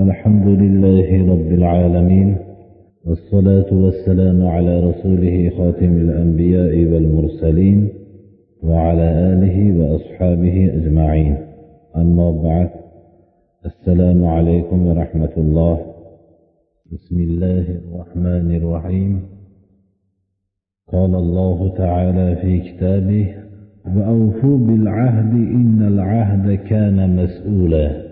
الحمد لله رب العالمين والصلاة والسلام على رسوله خاتم الأنبياء والمرسلين وعلى آله وأصحابه أجمعين. أما بعد السلام عليكم ورحمة الله. بسم الله الرحمن الرحيم. قال الله تعالى في كتابه وأوفوا بالعهد إن العهد كان مسؤولا.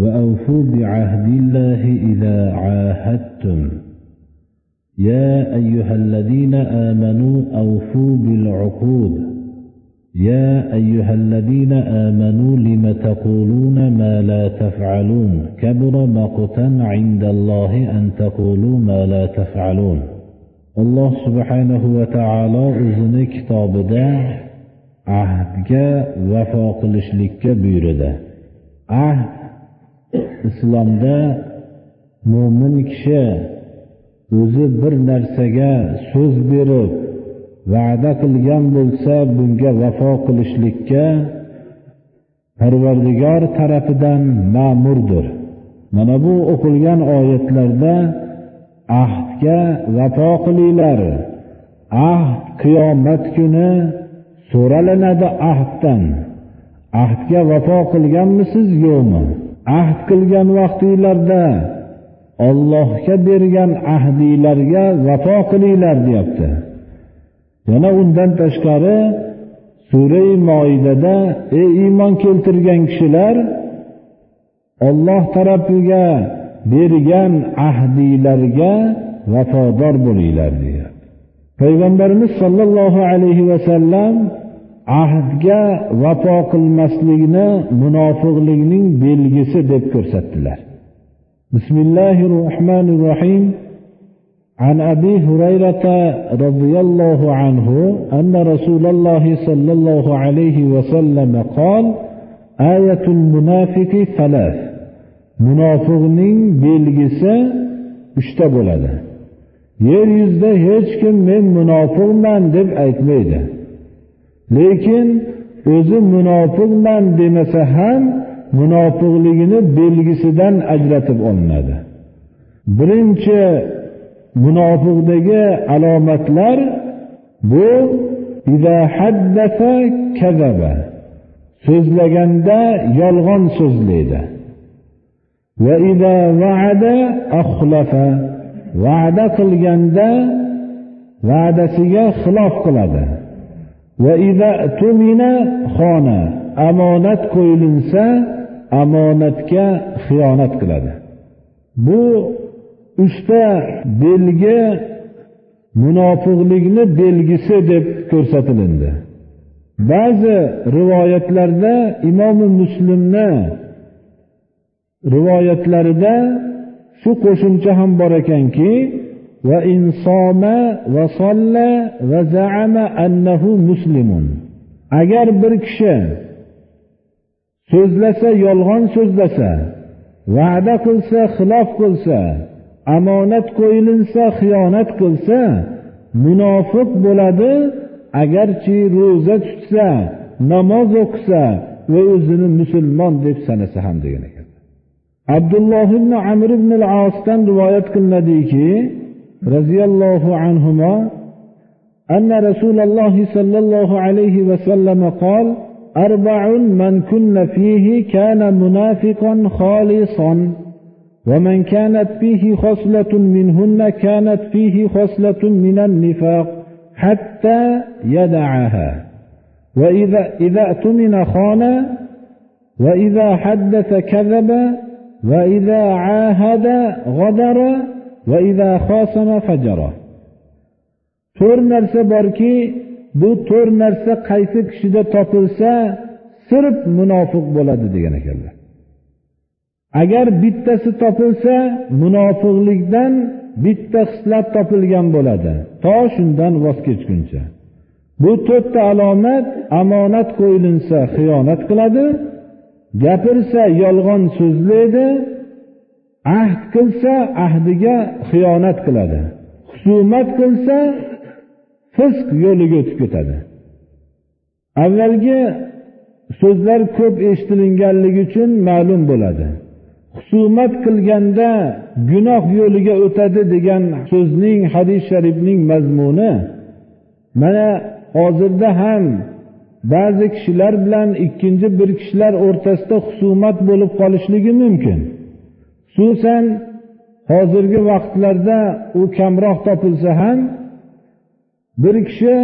وأوفوا بعهد الله إذا عاهدتم. يا أيها الذين آمنوا أوفوا بالعقود. يا أيها الذين آمنوا لم تقولون ما لا تفعلون؟ كبر مقتا عند الله أن تقولوا ما لا تفعلون. alloh subhanahu va taolo o'zini kitobida ahdga vafo qilishlikka buyurdi ahd islomda mo'min kishi o'zi bir narsaga so'z berib va'da qilgan bo'lsa bunga vafo qilishlikka parvardigor tarafidan ma'murdir. Mana bu o'qilgan oyatlarda ahdga vafo qilinglar. Ahd qiyomat kuni so'ralinadi ahddan. Ahdga vafo qilganmisiz yo'qmi ahd qilgan vaqtinglarda ollohga bergan ahdinglarga vafo qilinglar deyapti. Yana undan tashqari surai moidada ey iymon keltirgan kishilar olloh tarafiga bergan ahdinglarga vafodor bo'linglar deyapti. Payg'ambarimiz sollallohu alayhi vasallam ahdga vafo qilmaslikni munofiqlikning belgisi deb ko'rsatdilar bismillahi rohmanir rohim عن أبي هريرة رضي الله عنه أن رسول الله صلى الله عليه وسلم قال آية المنافق ثلاث munofiqning belgisi uchta bo'ladi yer yuzida hech kim men munofiqman deb aytmaydi Lekin o'zi munofiqman demasa ham munofiqligini belgisidan ajratib olinadi. Birinchi munofiqdagi alomatlar bu so'zlaganda yolg'on so'zlaydi. Va'da qilganda va'dasiga xilof qiladi. Xona. Omonat qo'yilinsa omonatga xiyonat qiladi. Bu uchta belgi munofiqlikni belgisi deb ko'rsatilindi. Ba'zi rivoyatlarda imomi muslimni rivoyatlarida shu qo'shimcha ham bor ekanki وإن صام وصلى وزعم أنه zaama annahu muslimun. Agar bir kishi so'zlasa yolg'on so'zlasa va'da qilsa xilof qilsa omonat qo'yilinsa xiyonat qilsa munofiq bo'ladi agarchi ro'za tutsa namoz o'qisa va o'zini musulmon deb sanasa ham degan ekan. Abdulloh ibn amr ibn al osdan rivoyat qilinadiki roziyallohu anhu أن رسول الله صلى الله عليه وسلم قال أربع من كن فيه كان منافقا خالصا ومن كانت فيه خصلة منهن كانت فيه خصلة من النفاق حتى يدعها. وإذا إذا اؤتمن خان وإذا حدث كذب وإذا عاهد غدر to'rt narsa borki bu to'rt narsa qaysi kishida topilsa sirf munofiq bo'ladi degan ekanlar. Agar bittasi topilsa munofiqlikdan bitta xislat topilgan bo'ladi. To shundan voz kechguncha. Bu to'rtta alomat omonat qo'yilinsa xiyonat qiladi gapirsa yolg'on so'zlaydi ahd qilsa ahdiga xiyonat qiladi. Husumat qilsa fisq yo'liga o'tib ketadi. Avvalgi so'zlar ko'p eshitilinganligi uchun ma'lum bo'ladi. Husumat qilganda gunoh yo'liga o'tadi degan so'zning hadis sharifning mazmuni mana hozirda ham ba'zi kishilar bilan ikkinchi bir kishilar o'rtasida husumat bo'lib qolishligi mumkin. Xususan hozirgi vaqtlarda u kamroq topilsa ham bir kishi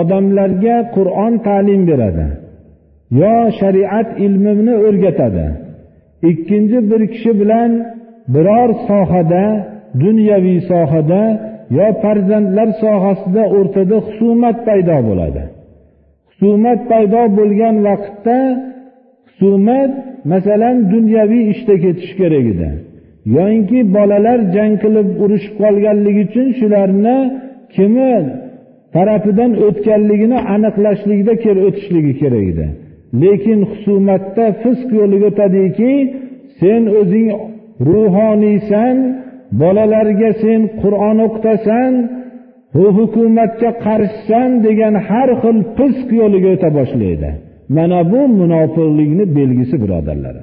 odamlarga qur'on ta'lim beradi yo shariat ilmini o'rgatadi. Ikkinchi bir kishi bilan biror sohada dunyoviy sohada yo farzandlar sohasida o'rtada husumat paydo bo'ladi. Husumat paydo bo'lgan vaqtda husumat masalan dunyoviy ishda ketish kerak edi. Yoyinki bolalar jang qilib urushib qolganligi uchun shularni kimi tarafidan o'tganligini aniqlashlikda o'tishligi kerak edi. Lekin husumatda fisq yo'liga o'tadiki sen o'zing ruhoniysan bolalarga sen qur'on o'qitasan bu hukumatga qarshisan degan har xil fisq yo'liga o'ta boshlaydi. Mana bu munofiqlikni belgisi birodarlar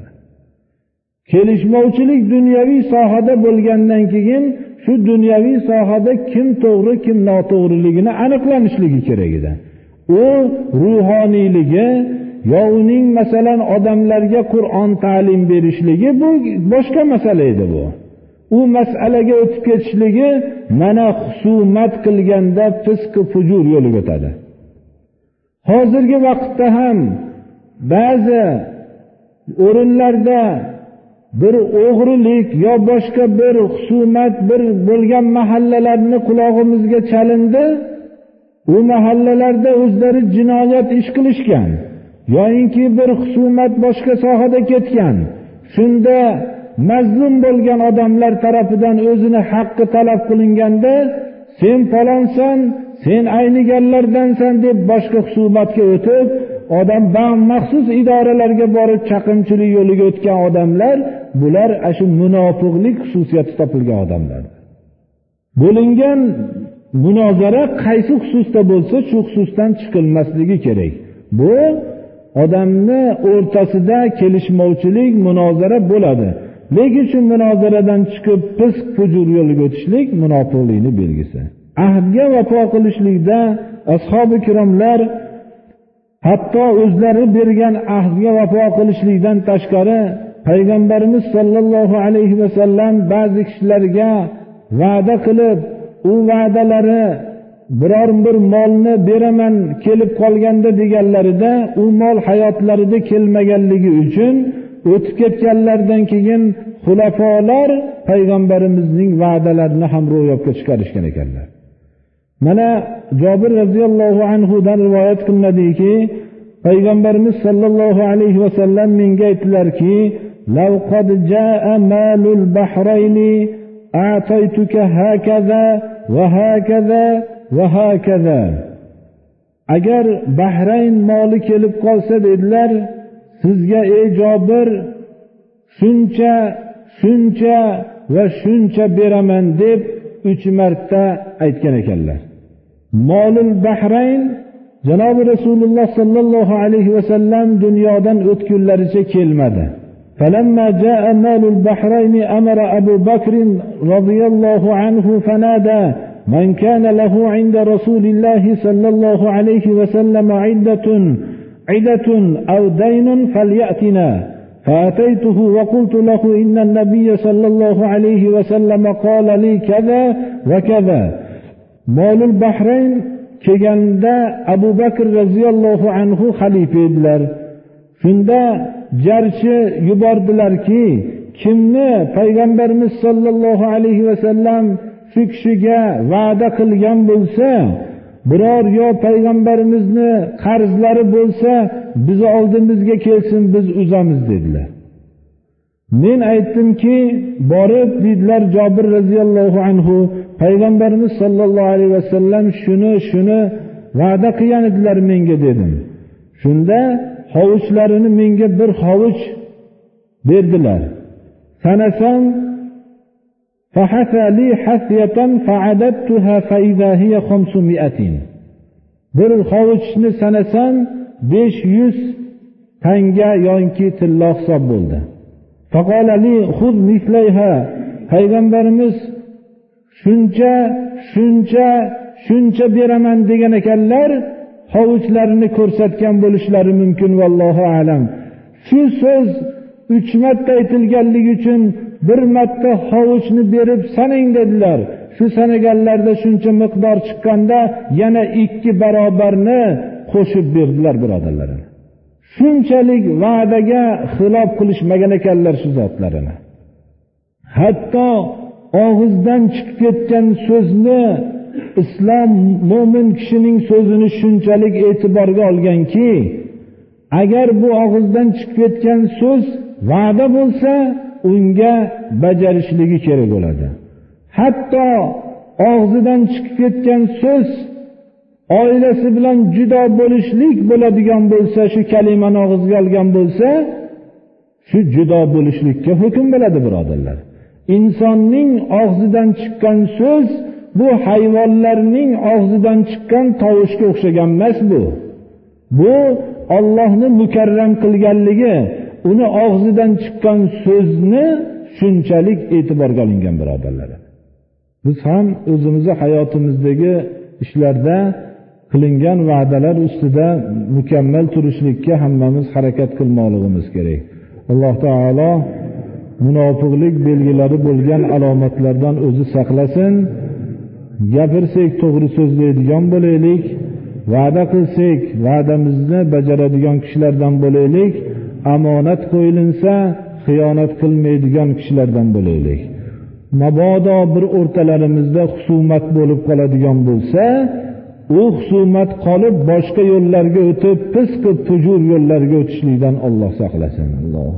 kelishmovchilik dunyoviy sohada bo'lgandan keyin shu dunyoviy sohada kim to'g'ri kim noto'g'riligini aniqlanishligi kerak edi. U ruhoniyligi yo uning masalan odamlarga qur'on ta'lim berishligi bu boshqa masala edi bu. U masalaga o'tib ketishligi mana husumat qilganda fisq fujur yo'liga o'tadi. Hozirgi vaqtda ham ba'zi o'rinlarda bir o'g'rilik yo boshqa bir husumat bir bo'lgan mahallalarni qulog'imizga chalindi. U mahallalarda o'zlari jinoyat ish qilishgan yoyinki bir husumat boshqa sohada ketgan. Shunda mazlum bo'lgan odamlar tarafidan o'zini haqqi talab qilinganda sen falonsan sen ayniganlardansan deb boshqa husumatga o'tib odam maxsus idoralarga borib chaqimchilik yo'liga o'tgan odamlar bular ana shu munofiqlik xususiyati topilgan odamlar. Bo'lingan munozara qaysi xususda bo'lsa shu xususdan chiqilmasligi kerak. Bu odamni o'rtasida kelishmovchilik munozara bo'ladi. Lekin shu munozaradan chiqib fisq fujur yo'liga o'tishlik munofiqlikni belgisi. Ahdga vafo qilishlikda ashobi ikromlar hatto o'zlari bergan ahdga vafo qilishlikdan tashqari payg'ambarimiz sollallohu alayhi vasallam ba'zi kishilarga va'da qilib u va'dalari biror bir molni beraman kelib qolganda deganlarida u mol hayotlarida kelmaganligi uchun o'tib ketganlaridan keyin xulafolar payg'ambarimizning va'dalarini ham ro'yobga chiqarishgan ekanlar. mana jobir roziyallohu anhudan rivoyat qilinadiki payg'ambarimiz sollallohu alayhi vasallam menga aytdilarki لو قد جاء مال البحرين أعطيتك هكذا وهكذا وهكذا agar bahrayn moli kelib qolsa dedilar sizga ey jobir shuncha shuncha va shuncha beraman deb uch marta aytgan ekanlar Molul bahrayn janobi rasululloh sollallohu alayhi vasallam dunyodan o'tgunlaricha kelmadi. فلما جاء مال البحرين أمر أبو بكر رضي الله عنه فنادى من كان له عند رسول الله صلى الله عليه وسلم عدة عدة أو دين فليأتنا. فأتيته وقلت له إن النبي صلى الله عليه وسلم قال لي كذا وكذا. Molul Bahrayn kelganda Abu Bakr radhiyallohu anhu xalifa edilar. Shunda jarchi yubordilarki, kimni payg'ambarimiz sollallohu alayhi vasallam shu kishiga va'da qilgan bo'lsa, biror yo payg'ambarimizni qarzlari bo'lsa, biz oldimizga kelsin, biz uzamiz dedilar. men aytdimki borib dedilar jobir roziyallohu anhu payg'ambarimiz sollallohu alayhi vasallam shuni shuni va'da qilgan edilar menga dedim. Shunda hovuchlarini menga bir hovuch berdilar. Sanasam bir hovuchni sanasam besh yuz tanga yonki tilla hisob bo'ldi. Payg'ambarimiz shuncha shuncha shuncha beraman degan ekanlar hovuchlarini ko'rsatgan bo'lishlari mumkin vallohu alam. Shu so'z uch marta aytilganligi uchun bir marta hovuchni berib sanang dedilar. Shu sanaganlarda shuncha miqdor chiqqanda yana ikki barobarni qo'shib berdilar birodarlar shunchalik va'daga xilof qilishmagan ekanlar shu zotlarini. Hatto og'izdan chiqib ketgan so'zni islom mo'min kishining so'zini shunchalik e'tiborga olganki agar bu og'izdan chiqib ketgan so'z va'da bo'lsa unga bajarishligi kerak bo'ladi. Hatto og'zidan chiqib ketgan so'z oilasi bilan judo bo'lishlik bo'ladigan bo'lsa shu kalimani og'ziga olgan bo'lsa shu judo bo'lishlikka hukm bo'ladi birodarlar. Insonning og'zidan chiqqan so'z bu hayvonlarning og'zidan chiqqan tovushga o'xshagan emas bu. Bu ollohni mukarram qilganligi uni og'zidan chiqqan so'zni shunchalik e'tiborga olingan birodarlar. Biz ham o'zimizni hayotimizdagi ishlarda qilingan va'dalar ustida mukammal turishlikka hammamiz harakat qilmoqligimiz kerak. Alloh taolo munofiqlik belgilari bo'lgan alomatlardan o'zi saqlasin. Gapirsak to'g'ri so'zlaydigan bo'laylik. Va'da qilsak va'damizni bajaradigan kishilardan bo'laylik. Omonat qo'yilinsa xiyonat qilmaydigan kishilardan bo'laylik. Mabodo bir o'rtalarimizda husumat bo'lib qoladigan bo'lsa u husumat qolib boshqa yo'llarga o'tib pisqib fujur yo'llarga o'tishlikdan olloh saqlasin. Alloh